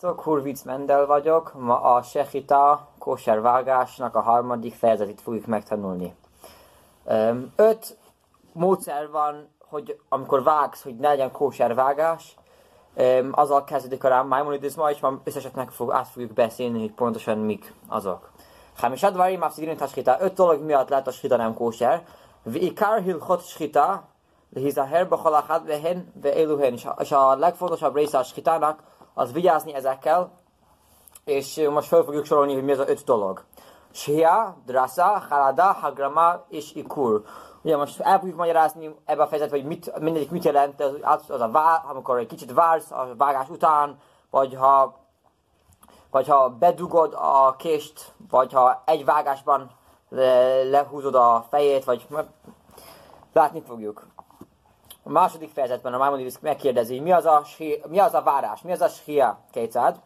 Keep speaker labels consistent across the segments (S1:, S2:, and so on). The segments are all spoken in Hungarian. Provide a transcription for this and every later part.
S1: Sziasztok, Hurvic Mendel vagyok. Ma a Sehita kóser a harmadik fejezetét fogjuk megtanulni. Öt módszer van, hogy amikor vágsz, hogy ne legyen kóser azzal kezdődik a Maimonides ma, és ma összesetnek fog, át fogjuk beszélni, hogy pontosan mik azok. Hamisad varim afszigrin a öt dolog miatt lehet a shita nem kóser. Vikar hilchot shita, lehizaher bachal achad vehen ve eluhen. És a legfontosabb része a shitának, az vigyázni ezekkel, és most fel fogjuk sorolni, hogy mi az a öt dolog. Shia, drasa, halada, hagrama és ikur. Ugye most el fogjuk magyarázni ebbe a fejezetbe, hogy mit, mindegyik mit jelent, az, az a vár, amikor egy kicsit vársz a vágás után, vagy ha, vagy ha bedugod a kést, vagy ha egy vágásban le, lehúzod a fejét, vagy látni fogjuk. A második fejezetben a Maimonides megkérdezi, mi az a, mi az a várás, mi az a shia, kétszád.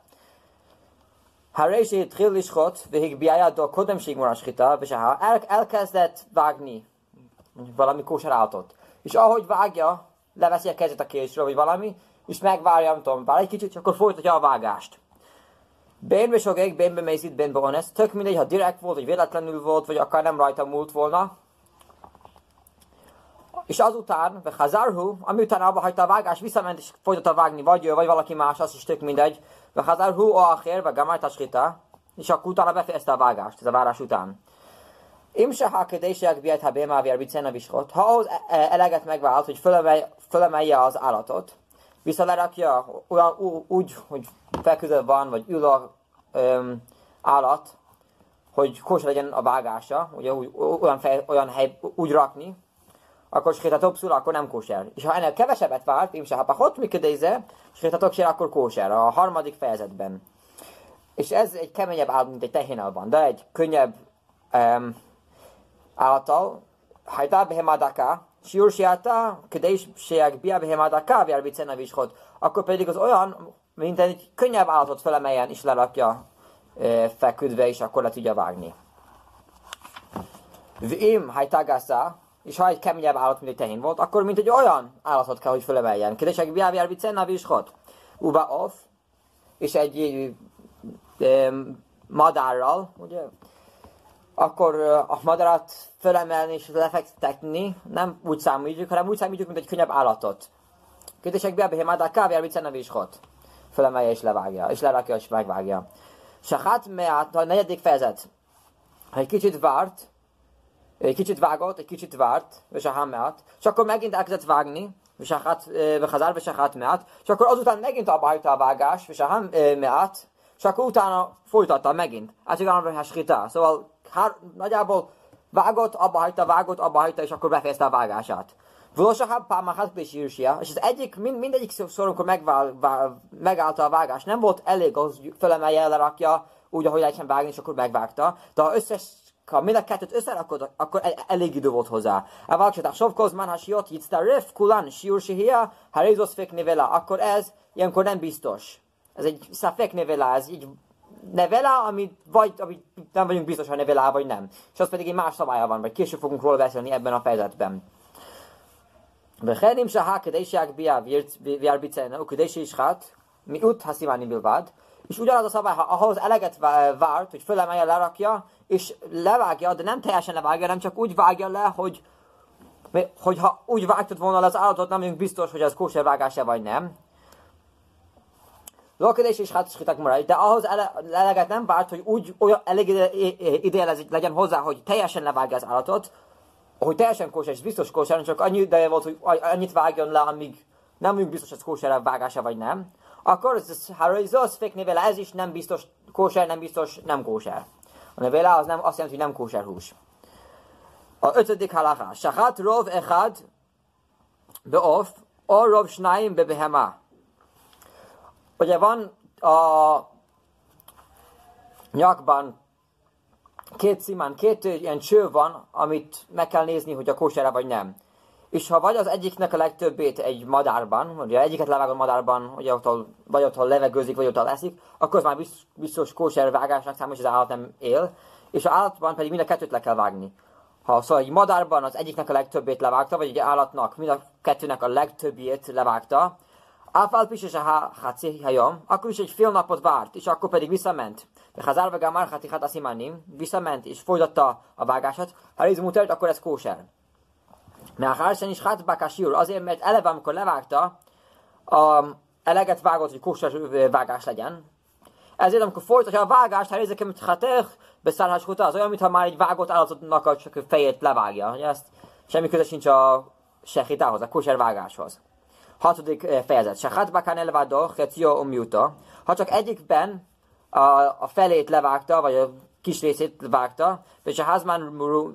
S1: Harési trilliskot, végig biájádó kodemség marasita, és el, elkezdett vágni valami kósarátot. És ahogy vágja, leveszi a kezét a késről, vagy valami, és megvárja, nem tudom, vár egy kicsit, és akkor folytatja a vágást. Bénbe egy, bénbe mészít, bénbe honest, tök mindegy, ha direkt volt, vagy véletlenül volt, vagy akár nem rajta múlt volna, és azután, Hazarhu, ami utána abba hagyta a vágás, visszament és folytatta vágni, vagy ő, vagy valaki más, az is tök mindegy. Hazarhu, o acher, vagy Gamájta Shita, és akkor utána befejezte a vágást, ez a várás után. Imse ha kedések biet ha bémávér bicena viskot, ha ahhoz e- e- eleget megvált, hogy fölemelje, az állatot, visszalerakja olyan, úgy, hogy feküdő van, vagy ül a um, állat, hogy kos legyen a vágása, ugye olyan, fej, olyan hely úgy rakni, akkor sétatok szul, akkor nem kóser. És ha ennél kevesebbet vált, im se ha pachot mikedéze, sétatok sér, akkor kóser. A harmadik fejezetben. És ez egy keményebb állat, mint egy tehénel van, de egy könnyebb um, állattal, hajtá behemadaka, siur siáta, kedés siák bia behemadaka, vjár bicena vishot. Akkor pedig az olyan, mint egy könnyebb állatot felemeljen, és lerakja e, feküdve, és akkor le tudja vágni. Vim hajtágásza, és ha egy keményebb állat, mint egy tehén volt, akkor mint egy olyan állatot kell, hogy fölemeljen. Kedesek biávjár vicenna vishot. Uba off, és egy um, madárral, ugye, akkor a madarat fölemelni és lefektetni nem úgy számítjuk, hanem úgy számítjuk, mint egy könnyebb állatot. Kedesek biávjár madár kávjár vicenna vishot. Fölemelje és levágja, és lerakja és megvágja. Sachat meát, a negyedik fejezet. Ha egy kicsit várt, egy kicsit vágott, egy kicsit várt, és a meát, és akkor megint elkezdett vágni, és a hazár, és a meát, és akkor azután megint abba hagyta a vágás, és a meát, és akkor utána folytatta megint. Hát igen, a Szóval hár, nagyjából vágott, abba hagyta, vágott, abba hagyta, és akkor befejezte a vágását. Volosahább pámahát és az egyik, mind, mindegyik szor, amikor megvál, vál, a vágás, nem volt elég, az fölemelje, lerakja, úgy, ahogy lehessen vágni, és akkor megvágta. De ha összes ha mind a kettőt összerakod, akkor elég idő volt hozzá. A váltsaták sovkoz man hasiot yitztaref kulan shiur shihia harizos fek nevela. Akkor ez ilyenkor nem biztos. Ez egy szafek nevela, ez így nevela, amit vagy amit nem vagyunk biztos, ha nevela vagy nem. És az pedig egy más szabálya van, vagy később fogunk róla beszélni ebben a fejezetben. וכן אם שהה כדי שיגביה וירביצנה וכדי שישחט מיעוט הסימנים בלבד, és ugyanaz a szabály, ha ahhoz eleget várt, hogy fölemelje, lerakja, és levágja, de nem teljesen levágja, nem csak úgy vágja le, hogy hogyha úgy vágtad volna az állatot, nem vagyunk biztos, hogy az kóser vágása vagy nem. Lokedés és hát marad, de ahhoz ele, eleget nem várt, hogy úgy olyan elég ide, legyen hozzá, hogy teljesen levágja az állatot, hogy teljesen kóser, és biztos kóser, csak annyi ideje volt, hogy annyit vágjon le, amíg nem vagyunk biztos, hogy ez kóser vágása vagy nem. Akkor ez, ha ez ez is nem biztos, kóser, nem biztos, nem kóser. A nevela az nem azt jelenti, hogy nem kóser hús. A ötödik halacha. Sachat rov echad beof, o rov shnaim bebehema. Ugye van a nyakban két szimán, két ilyen cső van, amit meg kell nézni, hogy a kósere vagy nem. És ha vagy az egyiknek a legtöbbét egy madárban, ugye egyiket levágod madárban, ugye ott, vagy ott levegőzik, vagy ott leszik, akkor az már biztos, biztos kóser vágásnak számít, hogy az állat nem él, és az állatban pedig mind a kettőt le kell vágni. Ha szóval egy madárban az egyiknek a legtöbbét levágta, vagy egy állatnak mind a kettőnek a legtöbbjét levágta, Áfál is a háci hajom, akkor is egy fél napot várt, és akkor pedig visszament. De ha zárva már hati hát visszament és folytatta a vágását, ha ez mutert, akkor ez kóser. Mert a hársen is hát bakásír, azért, mert eleve amikor levágta, a eleget vágott, hogy kóser vágás legyen. Ezért amikor folytatja a vágást, ha ezek, amit hatech, beszállás az olyan, mintha már egy vágott állatnak a csak fejét levágja. Ezt semmi köze sincs a sehitához, a kóser vágáshoz. Hatodik eh, fejezet. Sechat bakán elvadó, hetio umjuta. Ha csak egyikben a, a felét levágta, vagy a kis részét vágta, és a házmán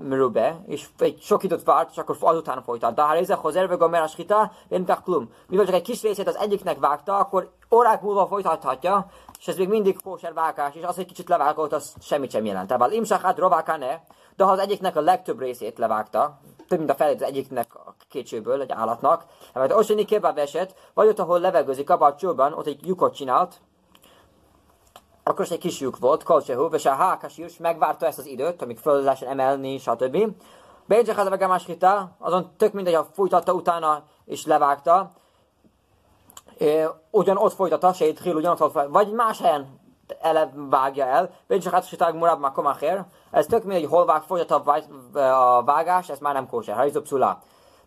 S1: merube, és egy sok várt, és akkor azután folytat. De ha rézek hozzá, vagy a hita, nem klum. Mivel csak egy kis részét az egyiknek vágta, akkor órák múlva folytathatja, és ez még mindig kóser vágás, és az, hogy kicsit levágott, az semmit sem jelent. Tehát imsachát rovákane, de ha az egyiknek a legtöbb részét levágta, több mint a felét az egyiknek a kétsőből, egy állatnak, mert Osini kebab eset, vagy ott, ahol levegőzik a csőben, ott egy lyukot csinált, akkor is egy kis lyuk volt, kolcsehú, és a hákasírs megvárta ezt az időt, amíg föl lehessen emelni, stb. Bécsek az a máskita, azon tök mindegy, ha fújtatta utána és levágta, ugyan ott folytatta, se itt ugyanott, vagy más helyen ele vágja el. Bécsek hát sitág murab makomacher, ez tök mindegy, hol vág, folytatta a vágás, ez már nem kóser, ha szulá.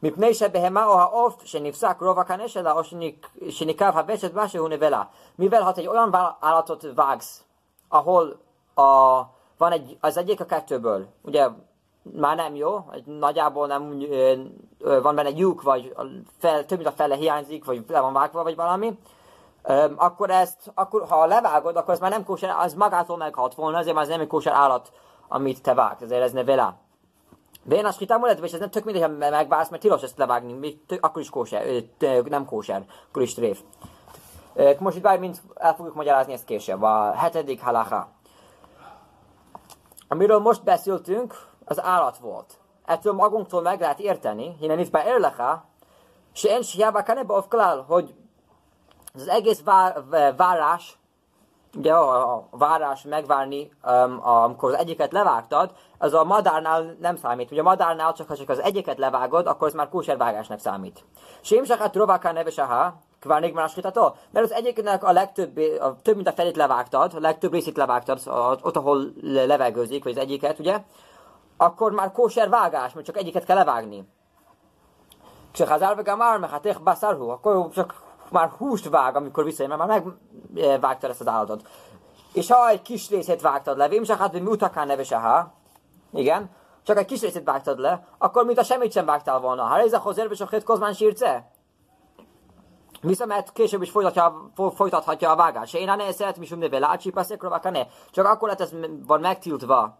S1: מפני שבהמה או העוף שנפסק רוב הקנה שלה או שניקב הוושת בה שהוא נבלה. Mivel ha egy olyan állatot vágsz, ahol a, van egy, az egyik a kettőből, ugye már nem jó, egy, nagyjából nem van benne lyuk, vagy fel, több mint a fele hiányzik, vagy le van vágva, vagy valami, akkor ezt, akkor, ha levágod, akkor ez már nem kóser, az magától meghalt volna, ezért már ez nem egy kóser állat, amit te vágsz, ezért ez ne vele. Vén a skitám és ez nem tök mindegy, ha megválsz, mert tilos ezt levágni, még tök, akkor is kóser, nem kóser, akkor is tréf. Most itt mint el fogjuk magyarázni ezt később, a hetedik halacha. Amiről most beszéltünk, az állat volt. Ettől magunktól meg lehet érteni, hiszen itt be érlecha, se én siába kanebe hogy az egész vár, várás, ugye a, várás megvárni, um, amikor az egyiket levágtad, az a madárnál nem számít. Ugye a madárnál csak ha csak az egyiket levágod, akkor ez már kóservágásnak számít. Sém sachat rováká neves aha, kvárnék máskítató? Mert az egyiknek a legtöbb, a, több mint a felét levágtad, a legtöbb részét levágtad, ott, ahol levegőzik, vagy az egyiket, ugye? Akkor már kóser vágás, mert csak egyiket kell levágni. Ha az már, mert hát baszarhu, akkor csak már húst vág, amikor visszajön, mert már megvágtad ezt az állatot. És ha egy kis részét vágtad le, vém hát, hogy mutakán neves ha, igen, csak egy kis részét vágtad le, akkor a semmit sem vágtál volna. Ha ez a és a hét kozmán sírce? Viszont később is folytatja, folytathatja a vágást. Én ne szeret, mi sem neve lácsi, ne. Csak akkor lett ez van megtiltva.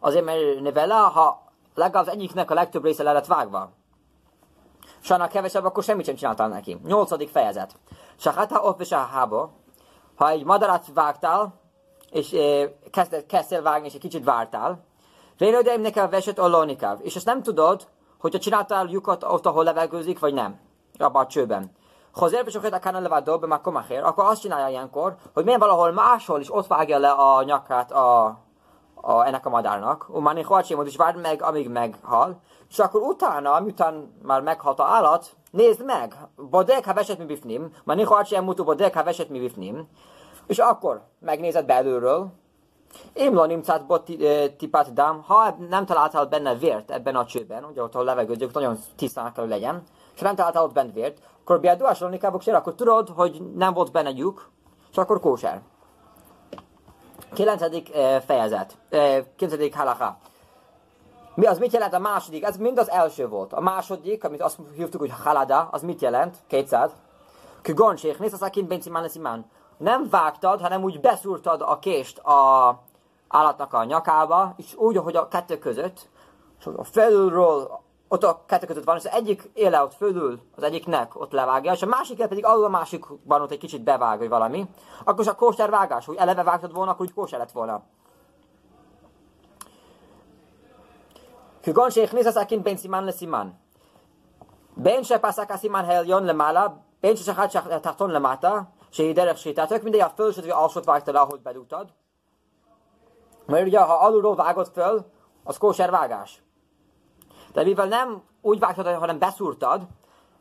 S1: Azért, mert nevela, ha legalább egyiknek a legtöbb része le lett vágva. Sának kevesebb, akkor semmit sem csináltál neki. Nyolcadik fejezet. Sahata of hába. Ha egy madarat vágtál, és e, kezd, kezdtél vágni, és egy kicsit vártál, Vénődeim nekem veset ollónikáv. És ezt nem tudod, hogyha csináltál lyukat ott, ahol levegőzik, vagy nem. Abba a csőben. Hozzá és a kánál levádó, akkor azt csinálja ilyenkor, hogy milyen valahol máshol is ott vágja le a nyakát a, a, ennek a madárnak. Umáni hogy is várd meg, amíg meghal. És akkor utána, miután már meghalt a állat, nézd meg, bodek ha veset mi bifnim, mani hoacsi mutu bodek ha veset mi bifnim, és akkor megnézed belülről, Imla nimcát bot tipát dám, ha nem találtál benne vért ebben a csőben, ugye ott a levegőzők nagyon tisztának kell, legyen, és nem találtál ott bent vért, akkor biadúás lonikábok akkor tudod, hogy nem volt benne lyuk, és akkor kóser. Kilencedik fejezet, kilencedik halaká. Mi az mit jelent a második? Ez mind az első volt. A második, amit azt hívtuk, hogy halada, az mit jelent? Kétszáz. Kigon sék, nézd az kint bencimán imán. Nem vágtad, hanem úgy beszúrtad a kést a állatnak a nyakába, és úgy, hogy a kettő között, és felülről, ott a kettő között van, és az egyik éle ott fölül, az egyiknek ott levágja, és a másik pedig alul a másikban ott egy kicsit bevág, vagy valami, akkor a kóser vágás, hogy eleve vágtad volna, akkor úgy kóser lett volna. כגון שהכניס הסכין בין סימן לסימן. בין שפסק הסימן העליון למעלה, בין ששחט התחתון למטה, שהיא דרך שחיטה, tök mindegy a fölsőt vagy alsót vágta le, ahogy bedugtad. Mert ugye, ha alulról vágod föl, az kóser vágás. De mivel nem úgy vágtad, hanem beszúrtad,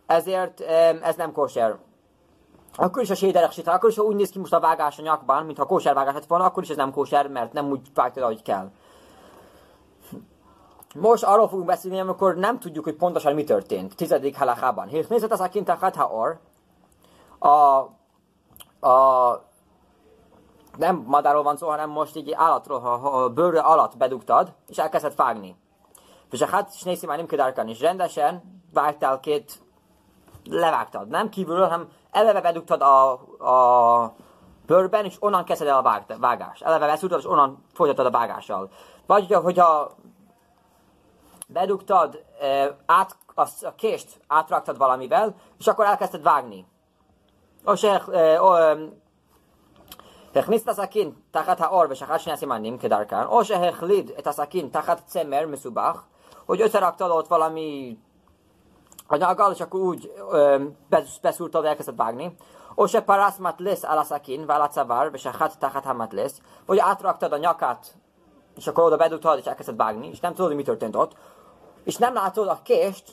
S1: ezért ez nem kóser akkor is a séderek sita, akkor is, ha úgy néz ki most a vágás a nyakban, mintha kóser vágás lett volna, akkor is ez nem kóser, mert nem úgy vágtad, ahogy kell. Most arról fogunk beszélni, amikor nem tudjuk, hogy pontosan mi történt. Tizedik halachában. Nézzet az a kint a haor, a, a nem madárról van szó, hanem most így állatról, ha, a bőrre alatt bedugtad, és elkezdett vágni. És a hát nézi már nem kedárkan is rendesen vágtál két, levágtad. Nem kívülről, hanem eleve bedugtad a, a bőrben, és onnan kezded el a vágást. Eleve beszúrtad, és onnan folytatod a vágással. Vagy hogyha bedugtad, át, a, a kést átraktad valamivel, és akkor elkezdted vágni. הכניס את הסכין תחת העור ושחט שני הסימנים כדרכן, או שהחליד את הסכין תחת צמר מסובך, hogy összeraktad ott valami anyaggal, és akkor úgy beszúrtad, elkezdett vágni. O se parasz matlész ala szakin, vála cavar, és a hat tachat hamatlész, vagy átraktad a nyakát, és akkor oda bedugtad, és elkezdett vágni, és nem tudod, hogy mi történt ott és nem látod a kést,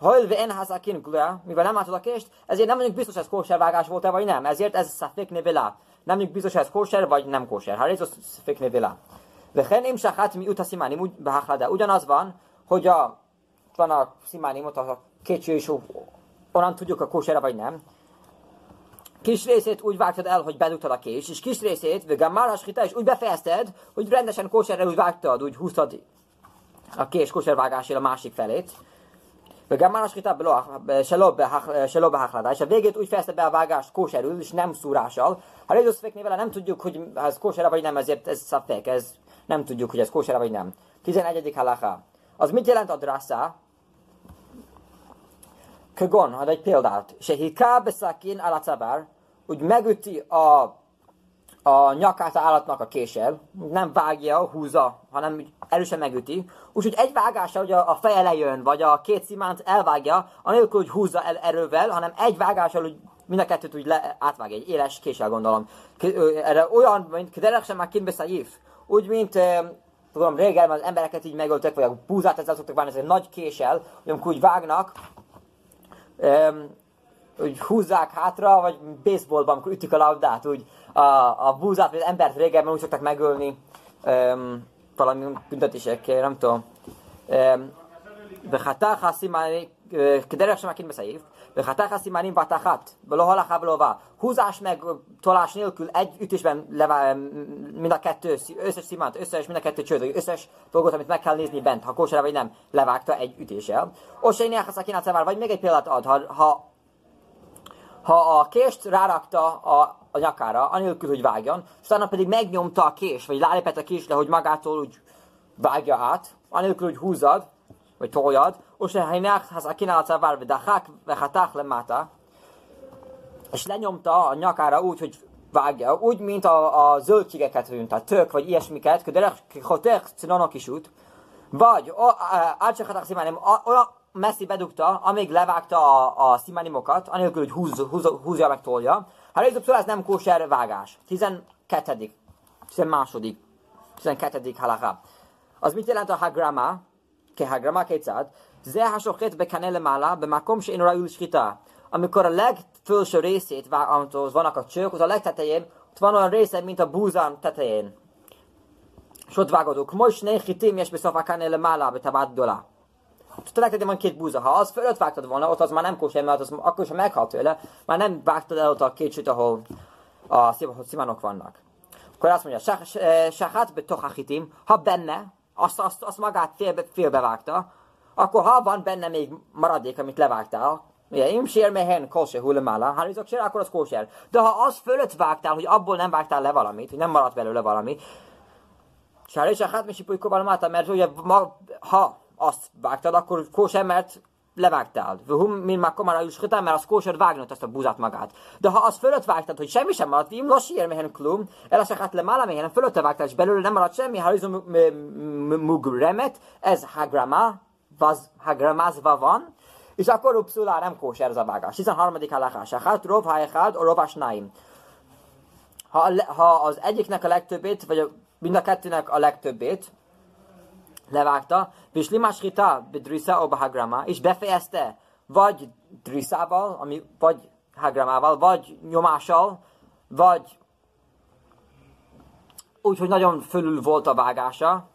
S1: Hajlve en hazakin glea, mivel nem látod a kést, ezért nem mondjuk biztos, ez kóservágás volt-e vagy nem. Ezért ez szafik nevela. Nem mondjuk biztos, ez kóser vagy nem kóser. Ha ez szafik nevela. Vechen im sachat mi uta simánim úgy beháklada. Ugyanaz van, hogy a, van a ott a kétső és onnan tudjuk a kóser vagy nem. Kis részét úgy vágtad el, hogy bedugtad a kés, és kis részét, vegan már is úgy befejezted, hogy rendesen kóserre úgy vágtad, úgy húztad a kés kóservágásért a másik felét. וגם már השחיטה שלא בהחלטה, és a végét úgy fejezte be a vágást kóserül, és nem szúrással. Ha rézuszféknél vele nem tudjuk, hogy ez kósera vagy nem, ezért ez szafek, ez nem tudjuk, hogy ez kósera vagy nem. 11. Az mit jelent a drassa? Kögon, ad egy példát. Se hiká beszakin alacabar, úgy megüti a a nyakát a állatnak a késsel, nem vágja, húzza, hanem erősen megüti. Úgyhogy egy vágással, hogy a, a feje lejön, vagy a két szimánt elvágja, anélkül, hogy húzza el erővel, hanem egy vágással, hogy mind a kettőt úgy le, átvágja, egy éles késsel gondolom. Erre olyan, mint Kederek sem már. Úgy, mint tudom, régen az embereket így megöltek, vagy a búzát ezzel szoktak várni, ez egy nagy késsel, hogy amikor úgy vágnak, um, úgy húzzák hátra, vagy baseballban, amikor ütik a labdát, úgy a, a búzát, vagy az embert régebben úgy szoktak megölni um, valami büntetésekkel, nem tudom. וחתך הסימנים, כדרך שמכין בסעיף, Vehatach simanim vatachat, belohalacha belova. Húzás meg tolás nélkül egy ütésben levá, mind a kettő, összes szimát, összes, mind a kettő csőd, összes dolgot, amit meg kell nézni bent, ha kósera vagy nem, levágta egy ütéssel. Osei nehasz vagy még egy példát ad, ha, ha ha a kést rárakta a, a nyakára, anélkül, hogy vágjon, és utána pedig megnyomta a kés, vagy lálépett a késre, hogy magától úgy vágja át, anélkül, hogy húzad, vagy toljad, és ha a kínálata vár, de hák lemata, és lenyomta a nyakára úgy, hogy vágja, úgy, mint a, a zöldségeket, mint a tök, vagy ilyesmiket, de hotek cinonak is út, vagy átcsahatak olyan messzi bedugta, amíg levágta a, a szimánimokat, anélkül, hogy húz, húz, húzja meg tolja. Ha rézőbb ez nem kóser vágás. 12. 12. 12. halaká. Az mit jelent a hagrama? Ke hagrama kétszád. זה השוחט בקנה למעלה, במקום שאין ראוי לשחיטה. Amikor a legfelső részét, ahol vannak a csők, az a legtetején, ott van olyan része, mint a búzán tetején. És ott vágodok. Most ne hitim, és beszaf a kane למעלה, בטבעת גדולה te van két búza. Ha az fölött vágtad volna, ott az már nem kóser, mert az akkor is, ha meghalt tőle, már nem vágtad el ott a két süt, ahol a szimánok vannak. Akkor azt mondja, sahát betochachitim, ha benne, azt, azt, azt magát félbe, félbevágta, akkor ha van benne még maradék, amit levágtál, Ugye, im sér mehen kóser hulemála, ha izok sér, akkor az kóser. De ha az fölött vágtál, hogy abból nem vágtál le valamit, hogy nem maradt belőle valami, Sári hát mi sipuj mert ugye ma, ha azt vágtad, akkor kóser, mert levágtál. Vöhum, mint már komára is mert az kóser vágnod ezt a búzát magát. De ha az fölött vágtad, hogy semmi sem maradt, im los ér mehen klum, el az hát le mála mehen, fölötte vágtál, és belőle nem maradt semmi, ha izom mugremet, ez hagrama, vaz, hagramázva van, és akkor upszulá nem kóser ez a vágás. 13. halakás, hát rov ha echad, a rovás naim. Ha, ha az egyiknek a legtöbbét, vagy mind a kettőnek a legtöbbét, levágta, és limás hita bedrisza oba hagrama, és befejezte vagy driszával, ami vagy hagramával, vagy nyomással, vagy úgy, hogy nagyon fölül volt a vágása.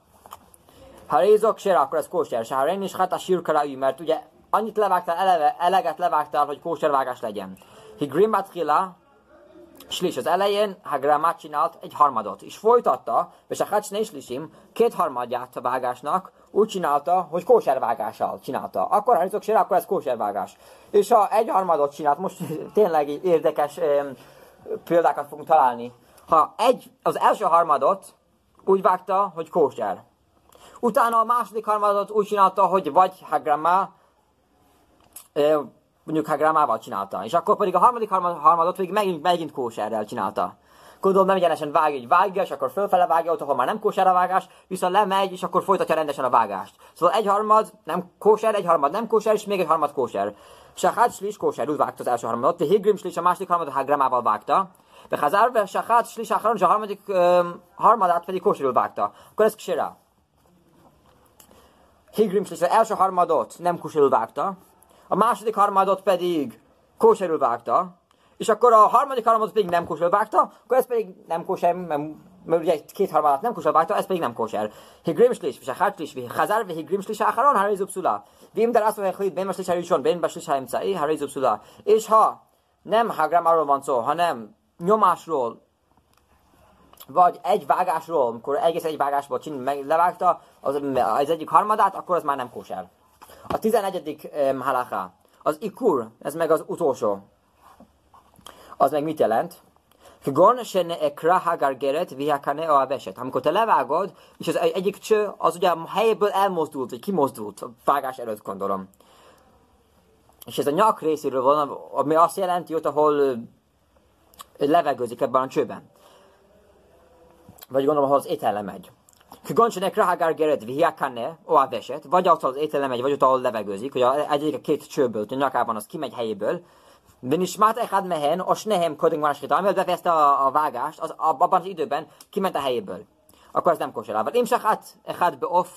S1: Ha rézok sér, akkor ez kóser. Ha én is hát a sírkarai, mert ugye annyit levágtál, eleve, eleget levágtál, hogy kóservágás legyen. Hi grimbat hila, Slis az elején, ha Gramát csinált egy harmadot, és folytatta, és a Hacsne Slisim két harmadját a vágásnak úgy csinálta, hogy kóservágással csinálta. Akkor, ha sér, akkor ez kóservágás. És ha egy harmadot csinált, most tényleg érdekes um, példákat fogunk találni. Ha egy, az első harmadot úgy vágta, hogy kóser. Utána a második harmadot úgy csinálta, hogy vagy Hagrama, mondjuk Hagramával csinálta. És akkor pedig a harmadik harmadot pedig megint, megint kóserrel csinálta. Gondolom nem egyenesen vágja, hogy vágja, és akkor fölfele vágja, ott, ahol már nem kóser a vágás, viszont lemegy, és akkor folytatja rendesen a vágást. Szóval egy harmad nem kóser, egy harmad nem kóser, és még egy harmad kóser. Sachát slis kóser, úgy vágta az első harmadot, de Higrim slis a második harmadot Hagramával vágta. De Hazár Sachát slis a harmadik um, harmadát pedig kóserül vágta. Akkor ez ksera. Higrim slis az első harmadot nem kóserül vágta, a második harmadot pedig kóserül vágta, és akkor a harmadik harmadot pedig nem kóserül vágta, akkor ez pedig nem kóser, mert, mert ugye két harmadat nem kóser vágta, ez pedig nem kóser. Higrim slis, és a hátlis, hazár, ve higrim slis, áharon, haray zubszula. Vim der azt mondja, hogy ben baslis harison, ben baslis harimcai, haray zubszula. És ha nem hagram van szó, hanem nyomásról, vagy egy vágásról, amikor egész egy vágásból csin, meg levágta az, az egyik harmadát, akkor az már nem kóser. A 11. Um, halaká, az ikur, ez meg az utolsó. Az meg mit jelent? Gon se ne ekra hagargeret vihakane a veset. Amikor te levágod, és az egyik cső, az ugye a helyéből elmozdult, vagy kimozdult, a vágás előtt gondolom. És ez a nyak részéről van, ami azt jelenti, ott, ahol levegőzik ebben a csőben. Vagy gondolom, ahol az étel megy. Kgon shenek rahagar geret vihiakane, o a veset, vagy ott az étel megy, vagy ott ahol levegőzik, hogy egyik a két csőből, a nyakában az kimegy helyéből, Benismát echad mehen, a snehem koding van a amivel befejezte a, a vágást, az, abban az időben kiment a helyéből. Akkor ez nem kóser. Én hát echad be off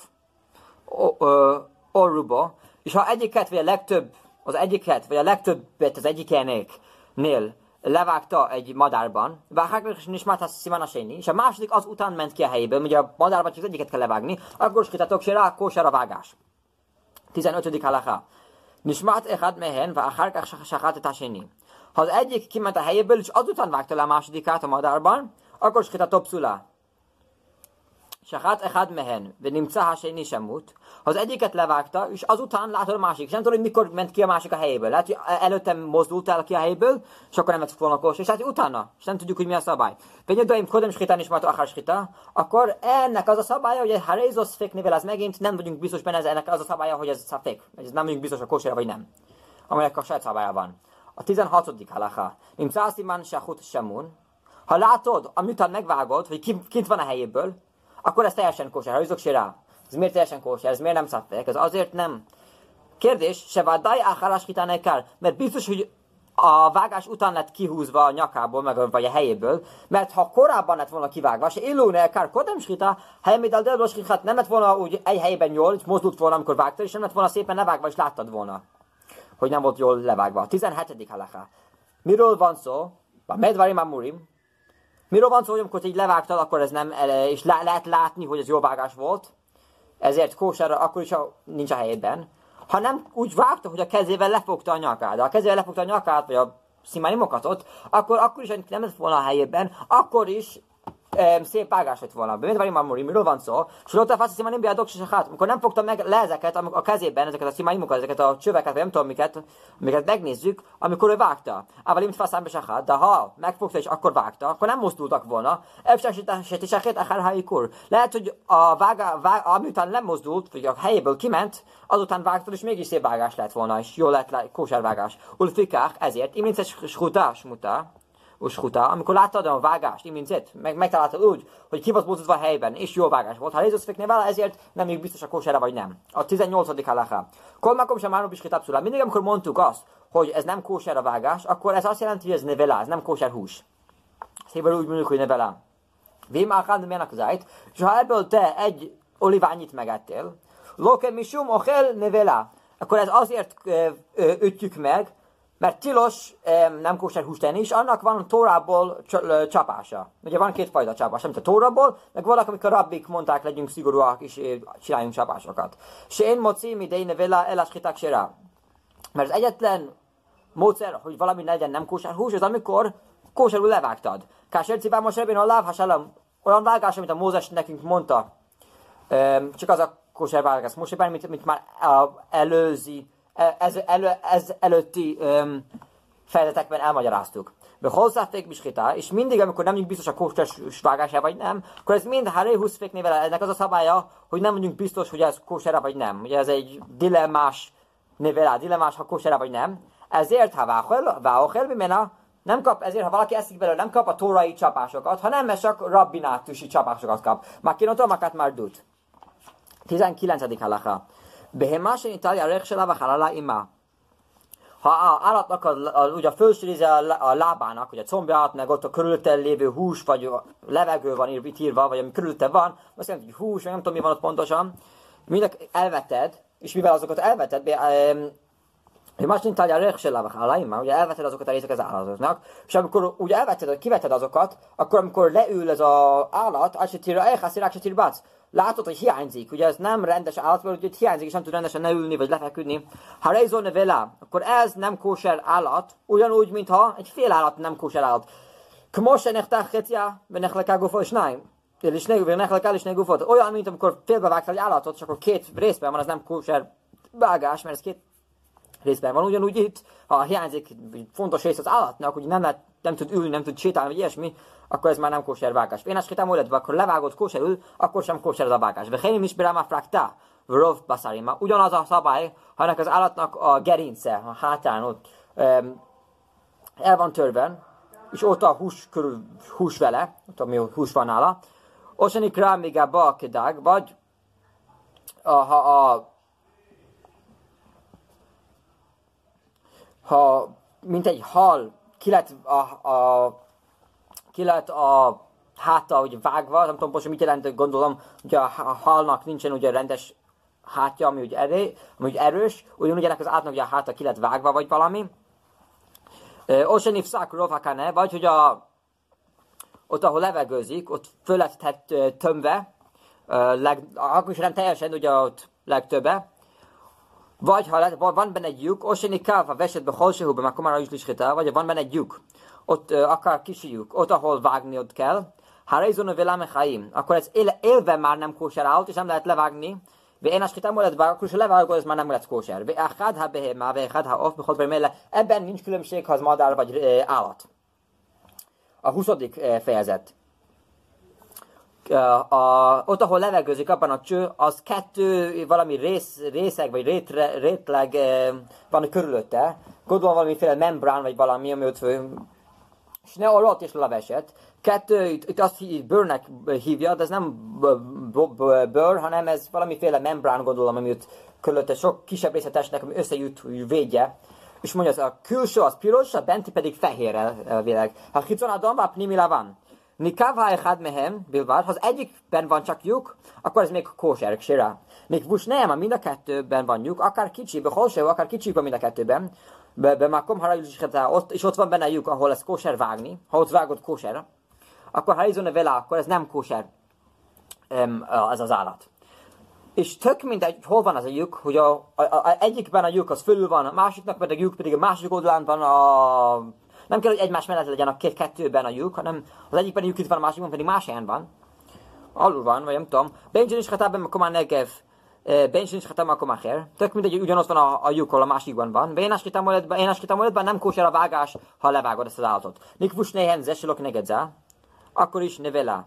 S1: orruba, és ha egyiket, vagy a legtöbb, az egyiket, vagy a legtöbbet az egyikénél levágta egy madárban, és már szimánaséni, és a második az után ment ki a helyéből, ugye a madárban csak az egyiket kell levágni, akkor skitatok se rá, kóser a vágás. 15. halaká. Nismát echad mehen, va achár sachát taseni. Ha az egyik kiment a helyéből, és azután vágta le a másodikát a madárban, akkor skitatok pszulá. Sachat echad mehen, ונמצא השני שמות, ha az egyiket levágta, és azután látod a másik, és nem tudod, hogy mikor ment ki a másik a helyéből. Lehet, hogy előtte mozdult el ki a helyéből, és akkor nem vett volna kos, és hát utána, és nem tudjuk, hogy mi a szabály. Penyadaim kodem skitán is mata akar skita, akkor ennek az a szabálya, hogy ha rézos fék nével, az megint nem vagyunk biztos benne, ez ennek az a szabálya, hogy ez a fék, ez nem vagyunk biztos a kosére vagy nem. Amelyek a saját szabálya van. A 16. halacha. Nimcásziman sehut semun. Ha látod, amitán megvágod, hogy kint van a helyéből, akkor ez teljesen kóser. Ha üzök rá, ez miért teljesen kóser? Ez miért nem szafek? Ez azért nem. Kérdés, se vádaj áhálás kitánekár, mert biztos, hogy a vágás után lett kihúzva a nyakából, meg vagy a helyéből, mert ha korábban lett volna kivágva, se illóne kár kodem skita, helymidal delbos skitát nem lett volna úgy egy helyben jól, és mozdult volna, amikor vágta, és nem lett volna szépen levágva, és láttad volna, hogy nem volt jól levágva. 17. halaká. Miről van szó? A medvarim amurim, Miről van szó, hogy amikor így levágtad, akkor ez nem, és le, lehet látni, hogy ez jó vágás volt, ezért kósára akkor is a, nincs a helyében. Ha nem úgy vágta, hogy a kezével lefogta a nyakát, de a kezével lefogta a nyakát, vagy a szimány akkor, akkor is nem lett volna a helyében, akkor is szép vágás lett volna. Mint vagy mamuri, miről van szó? Solóta fasz nem biadok hát, amikor nem fogta meg le ezeket a kezében, ezeket a szimáimokat, ezeket a csöveket, vagy nem tudom miket, miket megnézzük, amikor ő vágta. Ával mint faszám be hát, de ha megfogta és akkor vágta, akkor nem mozdultak volna. Lehet, hogy a vága, vága, amiután nem mozdult, vagy a helyéből kiment, azután vágtad, és mégis szép vágás lett volna, és jó lett kósárvágás. Ulfikák, ezért, iminces skutás muta, uskuta, amikor láttad a vágást, imincet, meg, megtaláltad úgy, hogy ki volt a helyben, és jó vágás volt. Ha Rézusz vele, ezért nem még biztos a kósára vagy nem. A 18. halaká. Kolmakom sem már is kitapszulá. Mindig, amikor mondtuk azt, hogy ez nem kósára vágás, akkor ez azt jelenti, hogy ez nevelá, ez nem kósár hús. Szépen úgy mondjuk, hogy nevelá. Vém ákán, de zájt, és ha ebből te egy oliványit megettél, loke misum ochel nevelá, akkor ez azért ütjük meg, mert tilos nem kóser húst tenni, és annak van Tórából csapása. Ugye van két fajta csapás, amit a Tórából, meg valaki, amikor rabbik mondták, legyünk szigorúak, és csináljunk csapásokat. Se én moci, mi de én vele elaschitak se rá. Mert az egyetlen módszer, hogy valami legyen nem kóser hús, az amikor kóserül levágtad. Kásser cipám most ebben a láv olyan vágás, amit a Mózes nekünk mondta, csak az a kóser vágás. Most ebben, mint, mint már előzi, ez, elő, ez előtti um, fejezetekben elmagyaráztuk. De hozzáfék biskita, és mindig, amikor nem vagyunk biztos a kóser vágása vagy nem, akkor ez mind Haré Huszféknél vele, ennek az a szabálya, hogy nem vagyunk biztos, hogy ez kóser vagy nem. Ugye ez egy dilemmás névele, dilemmás, ha kóser vagy nem. Ezért, ha váhol, váhol, mimena, nem kap, ezért ha valaki eszik belőle, nem kap a tórai csapásokat, hanem mert csak rabbinátusi csapásokat kap. Makinoto makat már dut. 19. halacha. Behemá se italja reksela halala ima. Ha a állatnak a, a, ugye a felső a, a lábának, ugye a combját, meg ott a körülötte lévő hús, vagy a levegő van itt írva, vagy ami körülötte van, azt jelenti, hogy hús, vagy nem tudom mi van ott pontosan, mindek elveted, és mivel azokat elveted, hogy más mint a alaima, ugye elveted azokat a részek az állatoknak, és amikor ugye elveted, kiveted azokat, akkor amikor leül ez az állat, acsetira elhaszirák, acsetir bac, látod, hogy hiányzik, ugye ez nem rendes állat, mert ugye hiányzik, és nem tud rendesen leülni, vagy lefeküdni. Ha rejzolne vele, akkor ez nem kóser állat, ugyanúgy, mintha egy fél állat nem kóser állat. Kmos ennek tachetja, bennek lekágófa és náim. És nek el is Olyan, mint amikor félbevágtál egy állatot, csak akkor két részben van, az nem kóser vágás, mert ez két részben van. Ugyanúgy itt, ha hiányzik fontos rész az állatnak, hogy nem, lehet, nem tud ülni, nem tud sétálni, vagy ilyesmi, akkor ez már nem kóser vágás. Én hittem, hogy akkor levágott kóserül, akkor sem kóser az a vágás. Én is a frakta, rov basarima. Ugyanaz a szabály, ha ennek az állatnak a gerince, a hátán ott el van törve, és ott a hús körül, hús vele, ott ami hús van nála, Osanik rá még a kedág, vagy ha a ha mint egy hal ki lett a, a, ki lett a háta ugye vágva, nem tudom pontosan mit jelent, gondolom, hogy a halnak nincsen ugye rendes hátja, ami ugye, erő, ami ugye erős, ugyanúgy ennek az átnak ugye a háta ki lett vágva, vagy valami. Osenif szák rovakane, vagy hogy a, ott, ahol levegőzik, ott föl lett tömve, leg, akkor is nem teljesen, ugye ott legtöbbe, vagy ha van benne egy lyuk, oseni káva vesetbe holsehúbe, már komára is liskétel, vagy van benne egy lyuk, ott akár kisi lyuk, ott, ahol vágni ott kell, Harizon velame chaim, akkor ez él, élve már nem kóserált, és nem lehet levágni, ve én askita molet bár, akkor se levágod, ez már nem lesz kóser. Ve achad ha behemá, ve achad ha off, bechod ebben nincs különbség, ha az madár vagy állat. A 20. fejezet a, ott, ahol levegőzik abban a cső, az kettő valami rész, részeg, vagy rétre, rétleg van körülötte. Gondolom valamiféle membrán, vagy valami, ami ott és ne alatt is leveset. Kettő, itt, itt azt bőrnek hívja, de ez nem bőr, hanem ez valamiféle membrán, gondolom, ami ott körülötte sok kisebb részletesnek, ami összejut, védje. És mondja, az a külső az piros, a benti pedig fehér elvileg. Ha hitzon a damba, pnimila van. Nikav ha'echad mehem bilvad, ha az egyikben van csak lyuk, akkor ez még kóser, sira. Még vus nem, mind a kettőben van lyuk, akár kicsi, behol akár kicsi van mind a kettőben. Be, be makom ott, és ott van benne lyuk, ahol ez kóser vágni, ha ott vágod kóser, akkor ha izone vele, akkor ez nem kóser, az az állat. És tök mindegy, hol van az a lyuk, hogy a, a, a, egyikben a lyuk az fölül van, a másiknak pedig a lyuk pedig a másik oldalán van a nem kell, hogy egymás mellett legyen a két kettőben a lyuk, hanem az egyikben lyuk itt van, a másikban pedig más helyen van. Alul van, vagy nem tudom. Benjin is hatában a komán negev. Benjin is hatában a komán her. Tök mindegy, ugyanaz van a, a lyuk, ahol a másikban van. Én áskítamoletben nem kóser a vágás, ha levágod ezt az állatot. Nikvus nehen zesilok negedza, akkor is nevela.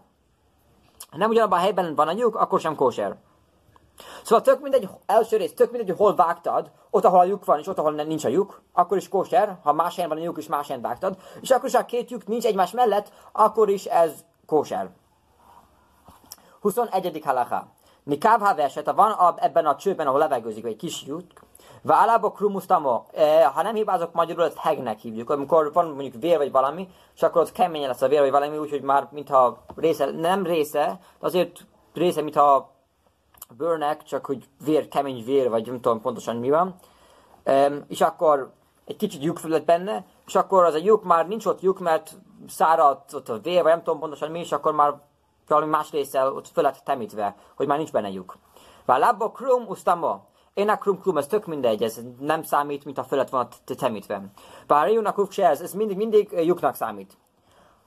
S1: Nem ugyanabban a helyben van a lyuk, akkor sem kóser. Szóval tök mindegy, első rész, tök mindegy, hogy hol vágtad, ott, ahol a lyuk van, és ott, ahol nincs a lyuk, akkor is kóser, ha más helyen van a lyuk, és más helyen vágtad, és akkor is, ha két lyuk nincs egymás mellett, akkor is ez kóser. 21. halacha. Nikáv ha verset, ha van ebben a csőben, ahol levegőzik, egy kis lyuk, Válába krumusztamo, e, ha nem hibázok magyarul, ezt hegnek hívjuk. Amikor van mondjuk vér vagy valami, és akkor ott kemény lesz a vér vagy valami, úgyhogy már mintha része, nem része, de azért része, mintha bőrnek, csak hogy vér, kemény vér, vagy nem tudom pontosan mi van. Um, és akkor egy kicsit lyukfülött benne, és akkor az a lyuk már nincs ott lyuk, mert száradt ott a vér, vagy nem tudom pontosan mi, és akkor már valami más része ott fölött temítve, hogy már nincs benne lyuk. Válába krum ustama. Én a krum krum, ez tök mindegy, ez nem számít, mint a fölött van temítve. Bár a ez, ez mindig, mindig lyuknak számít.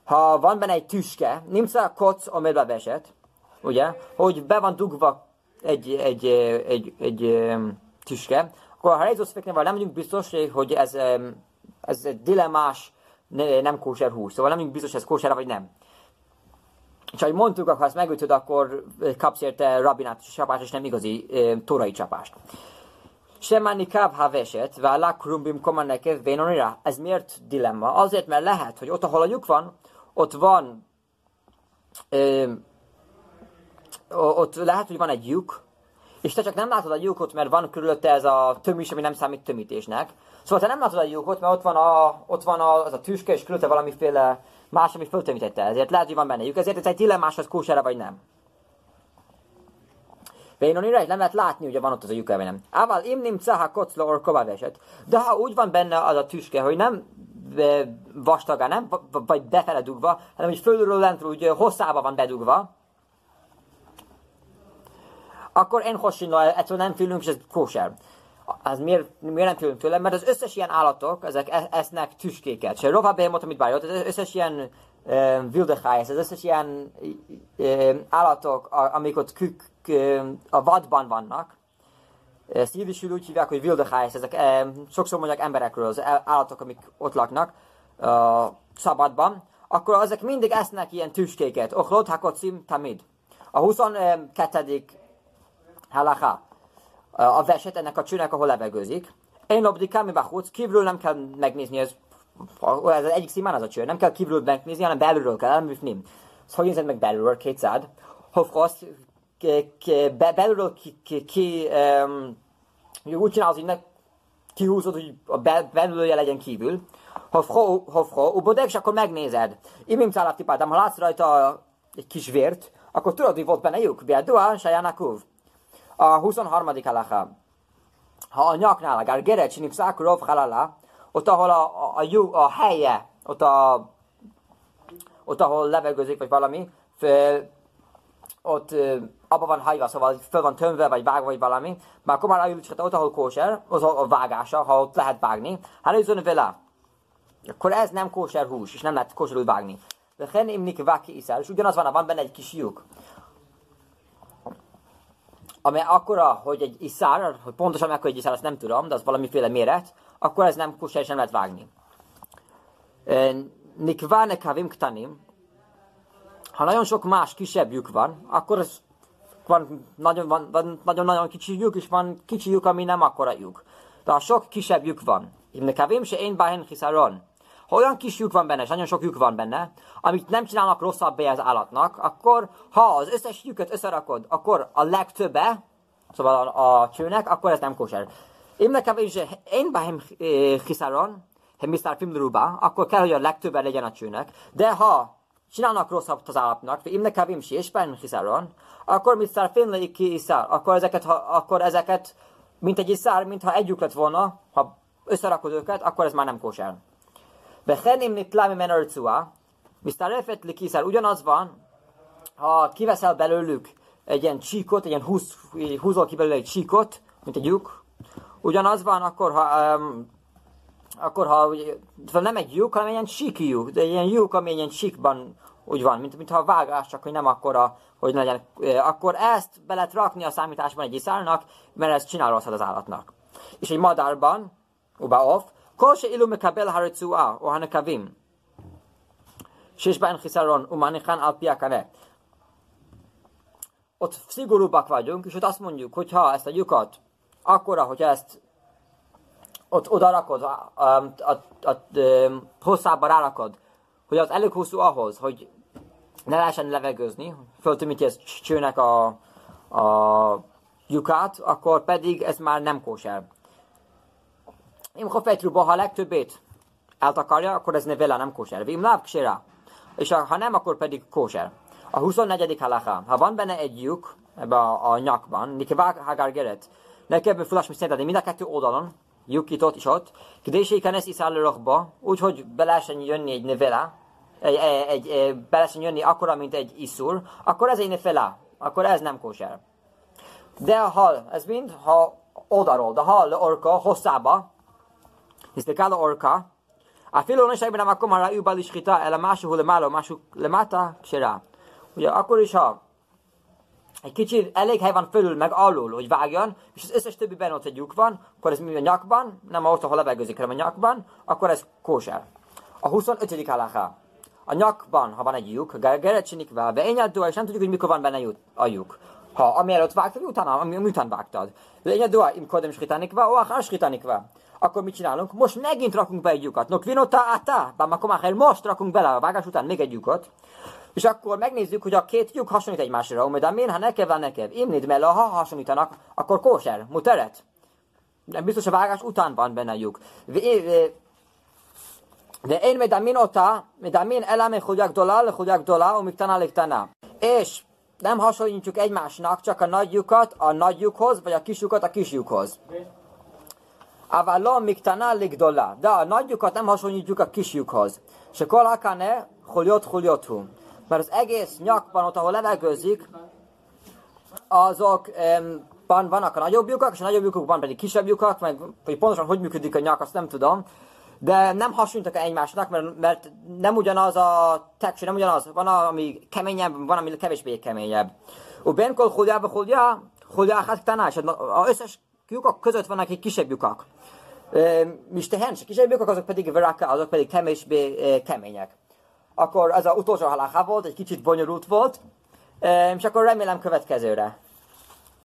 S1: Ha van benne egy tüske, nincs a koc, amiben vesett, ugye, hogy be van dugva egy, egy, egy, egy, egy tüske, akkor ha Rézus nem vagyunk biztos, hogy ez, ez dilemmás, nem kóser hús. Szóval nem vagyunk biztos, hogy ez kóser vagy nem. És ahogy mondtuk, ha ezt megütöd, akkor kapsz érte rabinátus csapást, és nem igazi e, torai csapást. Semani káv haveset, vállá krumbim komanekev vénonira. Ez miért dilemma? Azért, mert lehet, hogy ott, ahol a lyuk van, ott van ö, ott lehet, hogy van egy lyuk, és te csak nem látod a lyukot, mert van körülötte ez a tömés, ami nem számít tömítésnek. Szóval te nem látod a lyukot, mert ott van, a, ott van a, az a tüske, és körülötte valamiféle más, ami föltömítette. Ezért lehet, hogy van benne lyuk. Ezért ez egy dilemmás, az kósere vagy nem. Vénonira nem lehet látni, hogy van ott az a lyuk, vagy nem. Ával im nim caha kocla or kovaveset. De ha úgy van benne az a tüske, hogy nem vastaga, nem? Vagy befele dugva, hanem hogy fölülről lentről úgy hosszába van bedugva, akkor én hosszinó, ettől nem félünk, és ez kóser. Az miért, miért nem félünk tőle? Mert az összes ilyen állatok, ezek e- esznek tüskéket. Se rova behemot, amit bárjott, az összes ilyen wildehájsz, az összes ilyen állatok, amik ott kük, uh, a vadban vannak, ezt jidisül úgy hívják, hogy wildehájsz, ezek uh, sokszor mondják emberekről, az állatok, amik ott laknak uh, szabadban, akkor ezek mindig esznek ilyen tüskéket. Ochlod hakocim tamid. A 22 halacha, a veset ennek a csőnek, ahol levegőzik. Én obdikám, mi bachúc, kívül nem kell megnézni, ez, ez egyik szimán az a cső, nem kell kívül megnézni, hanem belülről kell elműfni. Szóval nézed meg belülről, kétszád. Hofkosz, belülről ki, ki, ki um, úgy csinálod, hogy ne kihúzod, hogy a belülője legyen kívül. Hofko, hofko, ubodek, és akkor megnézed. Imim cállaptipáltam, ha látsz rajta egy kis vért, akkor tudod, hogy volt benne lyuk. Biadua, sajánakuv. A 23. halacha. Ha a nyaknál, a gerecsinik szákurov halala, ott ahol a, a, a, a helye, ott, a, ott ahol levegőzik, vagy valami, föl, ott abban van hajva, szóval föl van tömve, vagy vágva, vagy valami, már akkor már ott, ahol kóser, az a, a vágása, ha ott lehet vágni, hát ez vele. Akkor ez nem kóser hús, és nem lehet kóserül vágni. De hen imnik váki iszál, és ugyanaz van, van benne egy kis lyuk ami akkora, hogy egy iszár, hogy pontosan mekkora egy iszár, azt nem tudom, de az valamiféle méret, akkor ez nem kusser, és nem lehet vágni. Nikváne kavim ktanim, ha nagyon sok más kisebb lyuk van, akkor ez van nagyon, van, van nagyon, nagyon kicsi lyuk, és van kicsi lyuk, ami nem akkora lyuk. De ha sok kisebb lyuk van, kavim se én báhen hiszáron, ha olyan kis lyuk van benne, és nagyon lyuk van benne, amit nem csinálnak rosszabbé az állatnak, akkor ha az összes lyukat összerakod, akkor a legtöbbe, szóval a, a csőnek, akkor ez nem kóser. Én nekem is, én behem hiszáron, ha Mr. Filmruba, akkor kell, hogy a legtöbbe legyen a csőnek, de ha csinálnak rosszabb az állatnak, én nekem is, és behem hiszáron, akkor Mr. Finley ki iszár, akkor ezeket, ha, akkor ezeket, mint egy iszár, mintha együk lett volna, ha összerakod őket, akkor ez már nem kóser. Bechenim nitlá mi örcuá, misztárefet likiszel, ugyanaz van, ha kiveszel belőlük egy ilyen csíkot, egy ilyen húz, húzol ki belőle egy csíkot, mint egy lyuk, ugyanaz van akkor, ha um, akkor ha ugye, szóval nem egy lyuk, hanem egy ilyen síki lyuk, de egy ilyen lyuk, ami egy ilyen síkban úgy van, mint, mintha vágás, csak hogy nem akkora, hogy legyen. Akkor ezt be lehet rakni a számításban egy iszálnak, mert ezt csinál rosszat az állatnak. És egy madárban, uba off, כל שאילו מקבל הרצועה או הנקבים שיש בהן חיסרון ומניחן על פי הקנה. Ott szigorúbbak vagyunk, és ott azt mondjuk, hogy ha ezt a lyukat, akkora, hogy ezt ott oda rakod, a, a, a, a, a hosszába rárakod, hogy az elég hosszú ahhoz, hogy ne lehessen levegőzni, föltömíti ezt csőnek a, a lyukát, akkor pedig ez már nem kóser. Im hofetruba, ha a legtöbbét eltakarja, akkor ez nevela nem kóser. Vim láb ksera. És ha nem, akkor pedig kóser. A 24. halacha. Ha van benne egy lyuk, ebbe a, a nyakban, nikevák hagar geret, ne kell fölás mi mind a kettő oldalon, lyukított is ott, Kdéséken ezt iszáll rohba, úgyhogy be jönni egy nevela, egy, egy, egy, be jönni akkora, mint egy iszur, akkor ez egy nevela, akkor ez nem kóser. De a hal, ez mind, ha odaról, de hal orka hosszába, a filó nem segben akkor már rájú bal iskita, el a mású lemáló, mású lemata, ksera. Ugye akkor is, ha egy kicsit elég hely van fölül, meg alul, hogy vágjon, és az összes többiben ott egy lyuk van, akkor ez mi a nyakban, nem ott, ahol levegőzik, hanem a nyakban, akkor ez kóser. A 25. halaká. A nyakban, ha van egy lyuk, gerecsinik be én és nem tudjuk, hogy mikor van benne a lyuk. Ha amielőtt vágtad, utána, ami, után vágtad. Lényeg dua, im kodem skritanikva, o achar skritanikva. Akkor mit csinálunk? Most megint rakunk be egy lyukat. No kvinota ata, bámakomachel, most rakunk bele a vágás után még egy lyukot. És akkor megnézzük, hogy a két lyuk hasonlít egymásra. De miért, ha nekev van nekev? Imnid mella, ha hasonlítanak, akkor kóser, muteret. Nem biztos a vágás után van benne a lyuk. De én medamin ota, medamin elame chugyák dolá, chugyák dolá, umik tanál És nem hasonlítjuk egymásnak csak a nagy lyukat a nagy lyukhoz, vagy a kis lyukat a kis lyukhoz. Avalom miktana ligdola. De a nagy lyukat nem hasonlítjuk a kis lyukhoz. Se kol hakane hulyot hulyothu. Mert az egész nyakban, ott ahol levegőzik, azok um, vannak a nagyobb lyukak, és a nagyobb lyukokban pedig kisebb lyukak, meg hogy pontosan hogy működik a nyak, azt nem tudom de nem hasonlítak egymásnak, mert, mert nem ugyanaz a texture, nem ugyanaz. Van, ami keményebb, van, ami kevésbé keményebb. Ben kol huljába huljá, huljá hát tanás. Az összes lyukak között vannak egy kisebb lyukak. És tehens, kisebb lyukak, azok pedig veraka, azok pedig kevésbé kemények. Akkor ez az utolsó halakha volt, egy kicsit bonyolult volt, és akkor remélem következőre.